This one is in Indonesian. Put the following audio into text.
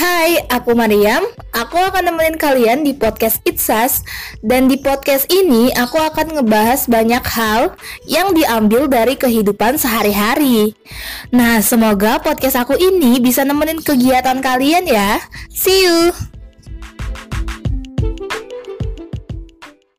Hai, aku Mariam. Aku akan nemenin kalian di podcast Itsas dan di podcast ini aku akan ngebahas banyak hal yang diambil dari kehidupan sehari-hari. Nah, semoga podcast aku ini bisa nemenin kegiatan kalian ya. See you.